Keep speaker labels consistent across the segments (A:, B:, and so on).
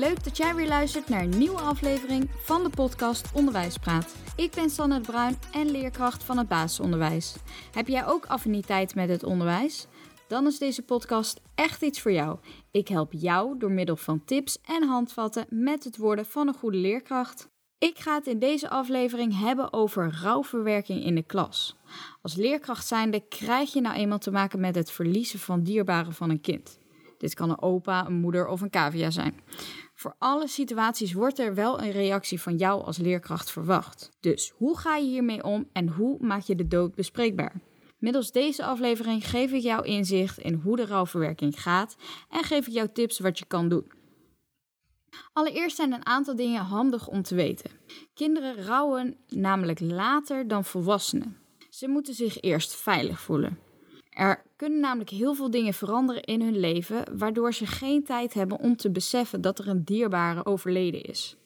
A: Leuk dat jij weer luistert naar een nieuwe aflevering van de podcast Onderwijspraat. Ik ben Sanne Bruin en leerkracht van het basisonderwijs. Heb jij ook affiniteit met het onderwijs? Dan is deze podcast echt iets voor jou. Ik help jou door middel van tips en handvatten met het worden van een goede leerkracht. Ik ga het in deze aflevering hebben over rouwverwerking in de klas. Als leerkracht zijnde krijg je nou eenmaal te maken met het verliezen van dierbaren van een kind. Dit kan een opa, een moeder of een cavia zijn. Voor alle situaties wordt er wel een reactie van jou als leerkracht verwacht. Dus hoe ga je hiermee om en hoe maak je de dood bespreekbaar? Middels deze aflevering geef ik jou inzicht in hoe de rouwverwerking gaat en geef ik jou tips wat je kan doen. Allereerst zijn een aantal dingen handig om te weten. Kinderen rouwen namelijk later dan volwassenen. Ze moeten zich eerst veilig voelen. Er kunnen namelijk heel veel dingen veranderen in hun leven, waardoor ze geen tijd hebben om te beseffen dat er een dierbare overleden is.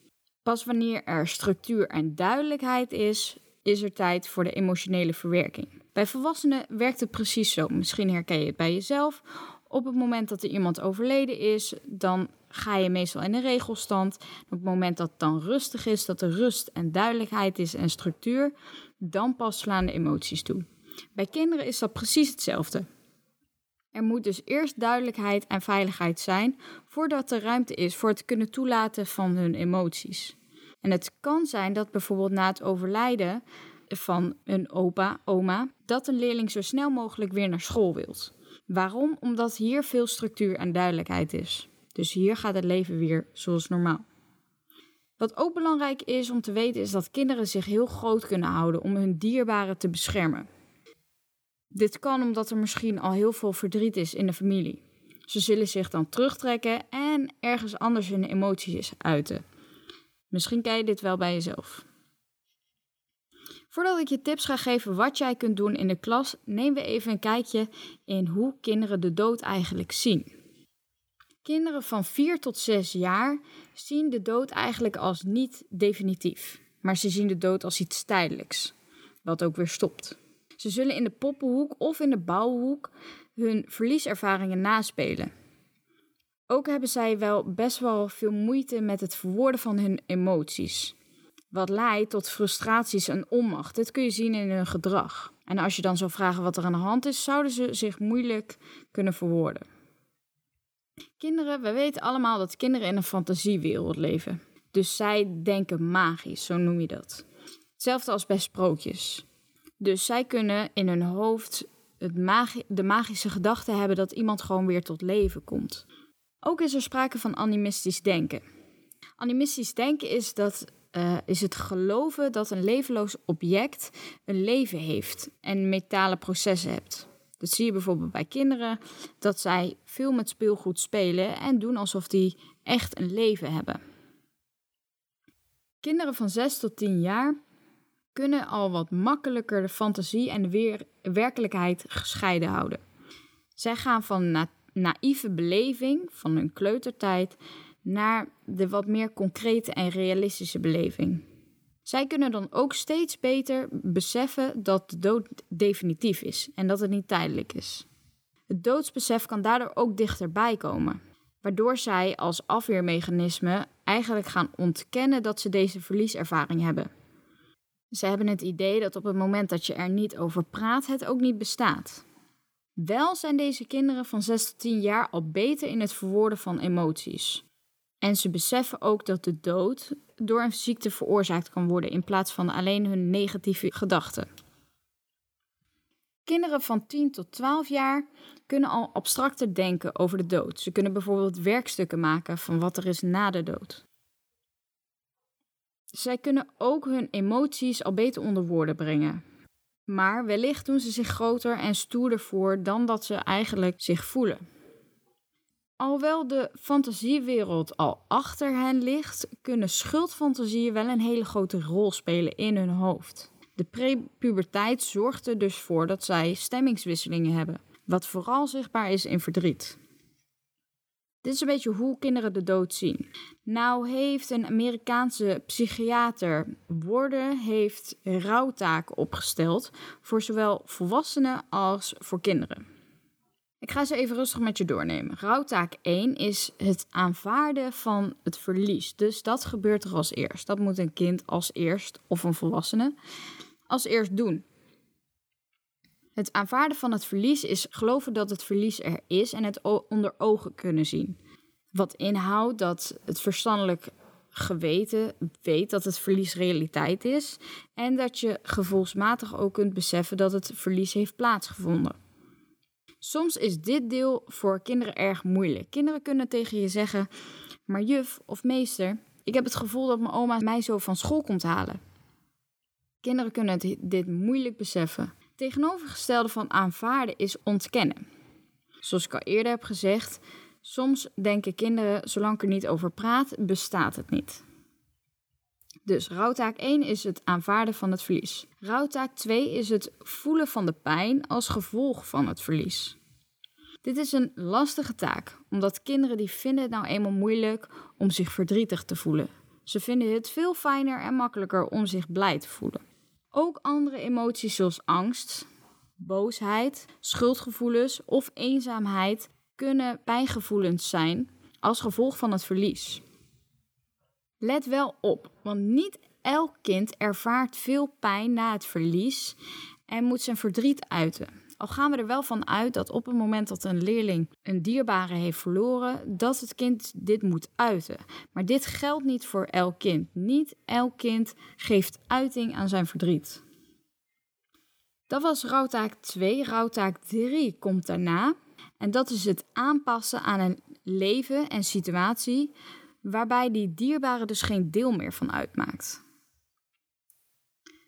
A: Pas wanneer er structuur en duidelijkheid is, is er tijd voor de emotionele verwerking. Bij volwassenen werkt het precies zo. Misschien herken je het bij jezelf. Op het moment dat er iemand overleden is, dan ga je meestal in een regelstand. Op het moment dat het dan rustig is, dat er rust en duidelijkheid is en structuur, dan pas slaan de emoties toe. Bij kinderen is dat precies hetzelfde. Er moet dus eerst duidelijkheid en veiligheid zijn voordat er ruimte is voor het kunnen toelaten van hun emoties. En het kan zijn dat bijvoorbeeld na het overlijden van een opa, oma, dat een leerling zo snel mogelijk weer naar school wilt. Waarom? Omdat hier veel structuur en duidelijkheid is. Dus hier gaat het leven weer zoals normaal. Wat ook belangrijk is om te weten is dat kinderen zich heel groot kunnen houden om hun dierbaren te beschermen. Dit kan omdat er misschien al heel veel verdriet is in de familie. Ze zullen zich dan terugtrekken en ergens anders hun emoties uiten. Misschien ken je dit wel bij jezelf. Voordat ik je tips ga geven wat jij kunt doen in de klas, nemen we even een kijkje in hoe kinderen de dood eigenlijk zien. Kinderen van 4 tot 6 jaar zien de dood eigenlijk als niet definitief, maar ze zien de dood als iets tijdelijks, wat ook weer stopt. Ze zullen in de poppenhoek of in de bouwhoek hun verlieservaringen naspelen. Ook hebben zij wel best wel veel moeite met het verwoorden van hun emoties. Wat leidt tot frustraties en onmacht. Dit kun je zien in hun gedrag. En als je dan zou vragen wat er aan de hand is, zouden ze zich moeilijk kunnen verwoorden. Kinderen, we weten allemaal dat kinderen in een fantasiewereld leven. Dus zij denken magisch, zo noem je dat. Hetzelfde als bij sprookjes. Dus zij kunnen in hun hoofd het de magische gedachte hebben dat iemand gewoon weer tot leven komt. Ook is er sprake van animistisch denken. Animistisch denken is, dat, uh, is het geloven dat een levenloos object een leven heeft en metalen processen hebt. Dat zie je bijvoorbeeld bij kinderen, dat zij veel met speelgoed spelen en doen alsof die echt een leven hebben. Kinderen van 6 tot 10 jaar kunnen al wat makkelijker de fantasie en de werkelijkheid gescheiden houden. Zij gaan van na naïeve beleving van hun kleutertijd naar de wat meer concrete en realistische beleving. Zij kunnen dan ook steeds beter beseffen dat de dood definitief is en dat het niet tijdelijk is. Het doodsbesef kan daardoor ook dichterbij komen, waardoor zij als afweermechanisme eigenlijk gaan ontkennen dat ze deze verlieservaring hebben. Ze hebben het idee dat op het moment dat je er niet over praat, het ook niet bestaat. Wel zijn deze kinderen van 6 tot 10 jaar al beter in het verwoorden van emoties. En ze beseffen ook dat de dood door een ziekte veroorzaakt kan worden in plaats van alleen hun negatieve gedachten. Kinderen van 10 tot 12 jaar kunnen al abstracter denken over de dood. Ze kunnen bijvoorbeeld werkstukken maken van wat er is na de dood. Zij kunnen ook hun emoties al beter onder woorden brengen. Maar wellicht doen ze zich groter en stoerder voor dan dat ze eigenlijk zich voelen. Alhoewel de fantasiewereld al achter hen ligt, kunnen schuldfantasieën wel een hele grote rol spelen in hun hoofd. De prepuberteit zorgt er dus voor dat zij stemmingswisselingen hebben, wat vooral zichtbaar is in verdriet. Dit is een beetje hoe kinderen de dood zien. Nou heeft een Amerikaanse psychiater woorden heeft rouwtaken opgesteld voor zowel volwassenen als voor kinderen. Ik ga ze even rustig met je doornemen. Rouwtaak 1 is het aanvaarden van het verlies. Dus dat gebeurt er als eerst. Dat moet een kind als eerst, of een volwassene, als eerst doen. Het aanvaarden van het verlies is geloven dat het verlies er is en het onder ogen kunnen zien. Wat inhoudt dat het verstandelijk geweten weet dat het verlies realiteit is en dat je gevoelsmatig ook kunt beseffen dat het verlies heeft plaatsgevonden. Soms is dit deel voor kinderen erg moeilijk. Kinderen kunnen tegen je zeggen: Maar juf of meester, ik heb het gevoel dat mijn oma mij zo van school komt halen. Kinderen kunnen dit moeilijk beseffen. Tegenovergestelde van aanvaarden is ontkennen. Zoals ik al eerder heb gezegd, soms denken kinderen: zolang ik er niet over praat, bestaat het niet. Dus rouwtaak 1 is het aanvaarden van het verlies. Rouwtaak 2 is het voelen van de pijn als gevolg van het verlies. Dit is een lastige taak, omdat kinderen die vinden het nou eenmaal moeilijk om zich verdrietig te voelen. Ze vinden het veel fijner en makkelijker om zich blij te voelen. Ook andere emoties zoals angst, boosheid, schuldgevoelens of eenzaamheid kunnen pijngevoelens zijn als gevolg van het verlies. Let wel op, want niet elk kind ervaart veel pijn na het verlies en moet zijn verdriet uiten. Al gaan we er wel van uit dat op het moment dat een leerling een dierbare heeft verloren, dat het kind dit moet uiten. Maar dit geldt niet voor elk kind. Niet elk kind geeft uiting aan zijn verdriet. Dat was rouwtaak 2. Rouwtaak 3 komt daarna. En dat is het aanpassen aan een leven en situatie waarbij die dierbare dus geen deel meer van uitmaakt.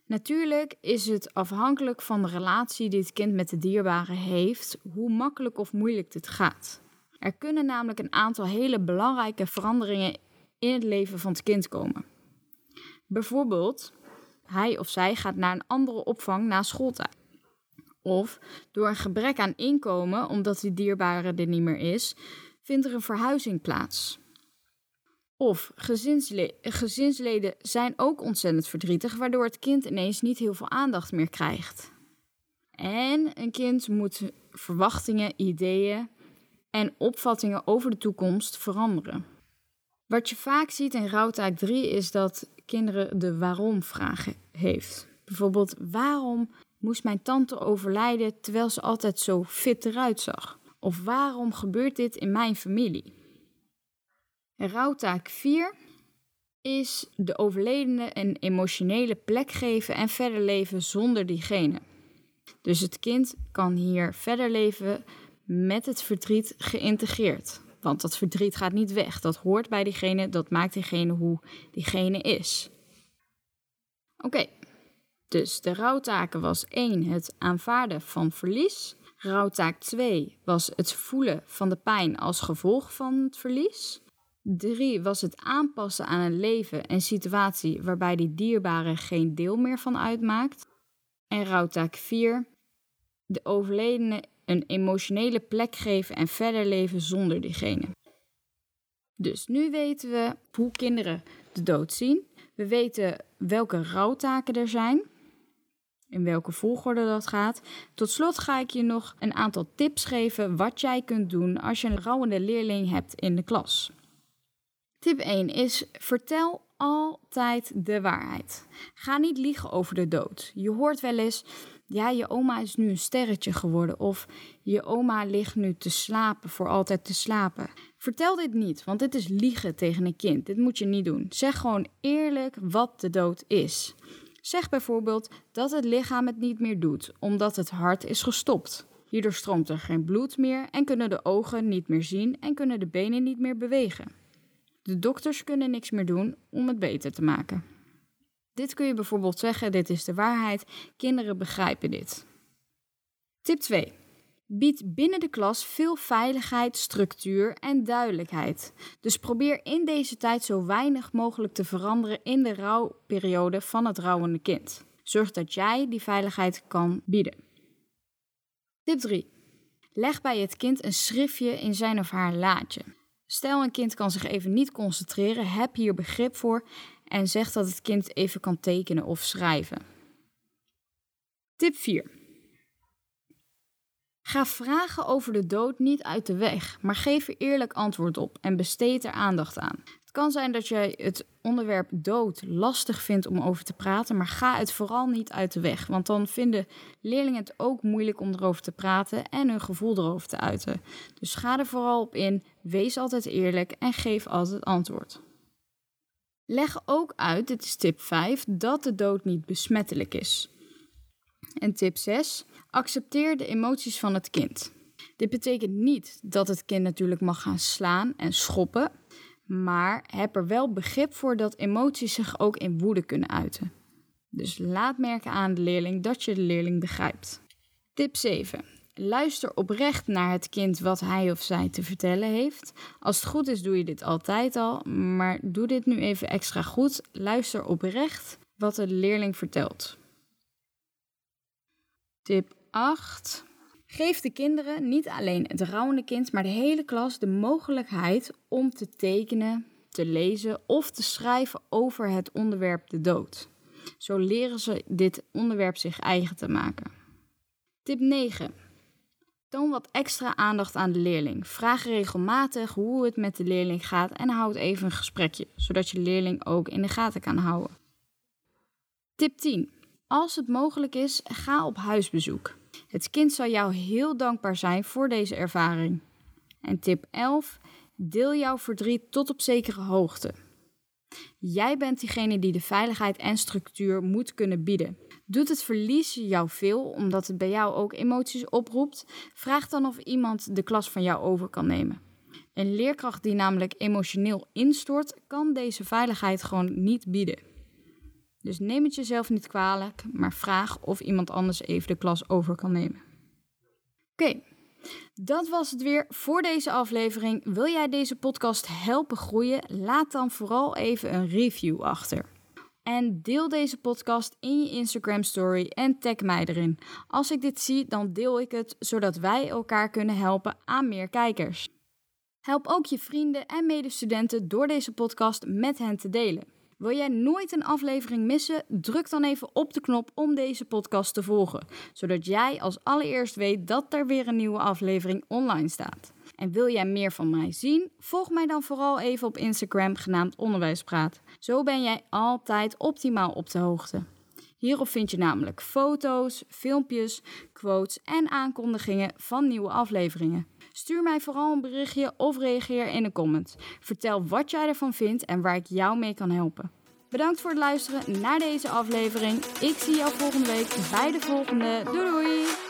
A: Natuurlijk is het afhankelijk van de relatie die het kind met de dierbare heeft, hoe makkelijk of moeilijk dit gaat. Er kunnen namelijk een aantal hele belangrijke veranderingen in het leven van het kind komen. Bijvoorbeeld, hij of zij gaat naar een andere opvang na schooltijd. Of door een gebrek aan inkomen, omdat die dierbare er niet meer is, vindt er een verhuizing plaats. Of gezinsleden zijn ook ontzettend verdrietig, waardoor het kind ineens niet heel veel aandacht meer krijgt. En een kind moet verwachtingen, ideeën en opvattingen over de toekomst veranderen. Wat je vaak ziet in rouwtaak 3 is dat kinderen de waarom-vragen heeft. Bijvoorbeeld, waarom moest mijn tante overlijden terwijl ze altijd zo fit eruit zag? Of waarom gebeurt dit in mijn familie? Rouwtaak 4 is de overledene een emotionele plek geven en verder leven zonder diegene. Dus het kind kan hier verder leven met het verdriet geïntegreerd. Want dat verdriet gaat niet weg. Dat hoort bij diegene, dat maakt diegene hoe diegene is. Oké, dus de rouwtaken was 1 het aanvaarden van verlies. Rouwtaak 2 was het voelen van de pijn als gevolg van het verlies. 3 was het aanpassen aan een leven en situatie waarbij die dierbare geen deel meer van uitmaakt. En rouwtaak 4, de overledene een emotionele plek geven en verder leven zonder diegene. Dus nu weten we hoe kinderen de dood zien. We weten welke rouwtaken er zijn, in welke volgorde dat gaat. Tot slot ga ik je nog een aantal tips geven wat jij kunt doen als je een rouwende leerling hebt in de klas. Tip 1 is: vertel altijd de waarheid. Ga niet liegen over de dood. Je hoort wel eens: ja, je oma is nu een sterretje geworden. Of je oma ligt nu te slapen, voor altijd te slapen. Vertel dit niet, want dit is liegen tegen een kind. Dit moet je niet doen. Zeg gewoon eerlijk wat de dood is. Zeg bijvoorbeeld dat het lichaam het niet meer doet, omdat het hart is gestopt. Hierdoor stroomt er geen bloed meer en kunnen de ogen niet meer zien en kunnen de benen niet meer bewegen. De dokters kunnen niks meer doen om het beter te maken. Dit kun je bijvoorbeeld zeggen: dit is de waarheid. Kinderen begrijpen dit. Tip 2. Bied binnen de klas veel veiligheid, structuur en duidelijkheid. Dus probeer in deze tijd zo weinig mogelijk te veranderen in de rouwperiode van het rouwende kind. Zorg dat jij die veiligheid kan bieden. Tip 3. Leg bij het kind een schriftje in zijn of haar laadje. Stel een kind kan zich even niet concentreren, heb hier begrip voor en zeg dat het kind even kan tekenen of schrijven. Tip 4. Ga vragen over de dood niet uit de weg, maar geef er eerlijk antwoord op en besteed er aandacht aan. Kan zijn dat jij het onderwerp dood lastig vindt om over te praten, maar ga het vooral niet uit de weg, want dan vinden leerlingen het ook moeilijk om erover te praten en hun gevoel erover te uiten. Dus ga er vooral op in, wees altijd eerlijk en geef altijd antwoord. Leg ook uit, dit is tip 5, dat de dood niet besmettelijk is. En tip 6. Accepteer de emoties van het kind. Dit betekent niet dat het kind natuurlijk mag gaan slaan en schoppen, maar heb er wel begrip voor dat emoties zich ook in woede kunnen uiten. Dus laat merken aan de leerling dat je de leerling begrijpt. Tip 7. Luister oprecht naar het kind wat hij of zij te vertellen heeft. Als het goed is, doe je dit altijd al, maar doe dit nu even extra goed. Luister oprecht wat de leerling vertelt. Tip 8. Geef de kinderen, niet alleen het rouwende kind, maar de hele klas de mogelijkheid om te tekenen, te lezen of te schrijven over het onderwerp de dood. Zo leren ze dit onderwerp zich eigen te maken. Tip 9. Toon wat extra aandacht aan de leerling. Vraag regelmatig hoe het met de leerling gaat en houd even een gesprekje, zodat je leerling ook in de gaten kan houden. Tip 10. Als het mogelijk is, ga op huisbezoek. Het kind zal jou heel dankbaar zijn voor deze ervaring. En tip 11. Deel jouw verdriet tot op zekere hoogte. Jij bent diegene die de veiligheid en structuur moet kunnen bieden. Doet het verlies jou veel, omdat het bij jou ook emoties oproept? Vraag dan of iemand de klas van jou over kan nemen. Een leerkracht die namelijk emotioneel instort, kan deze veiligheid gewoon niet bieden. Dus neem het jezelf niet kwalijk, maar vraag of iemand anders even de klas over kan nemen. Oké, dat was het weer voor deze aflevering. Wil jij deze podcast helpen groeien? Laat dan vooral even een review achter. En deel deze podcast in je Instagram story en tag mij erin. Als ik dit zie, dan deel ik het zodat wij elkaar kunnen helpen aan meer kijkers. Help ook je vrienden en medestudenten door deze podcast met hen te delen. Wil jij nooit een aflevering missen? Druk dan even op de knop om deze podcast te volgen, zodat jij als allereerst weet dat er weer een nieuwe aflevering online staat. En wil jij meer van mij zien? Volg mij dan vooral even op Instagram genaamd Onderwijspraat. Zo ben jij altijd optimaal op de hoogte. Hierop vind je namelijk foto's, filmpjes, quotes en aankondigingen van nieuwe afleveringen. Stuur mij vooral een berichtje of reageer in de comments. Vertel wat jij ervan vindt en waar ik jou mee kan helpen. Bedankt voor het luisteren naar deze aflevering. Ik zie jou volgende week bij de volgende. Doei doei!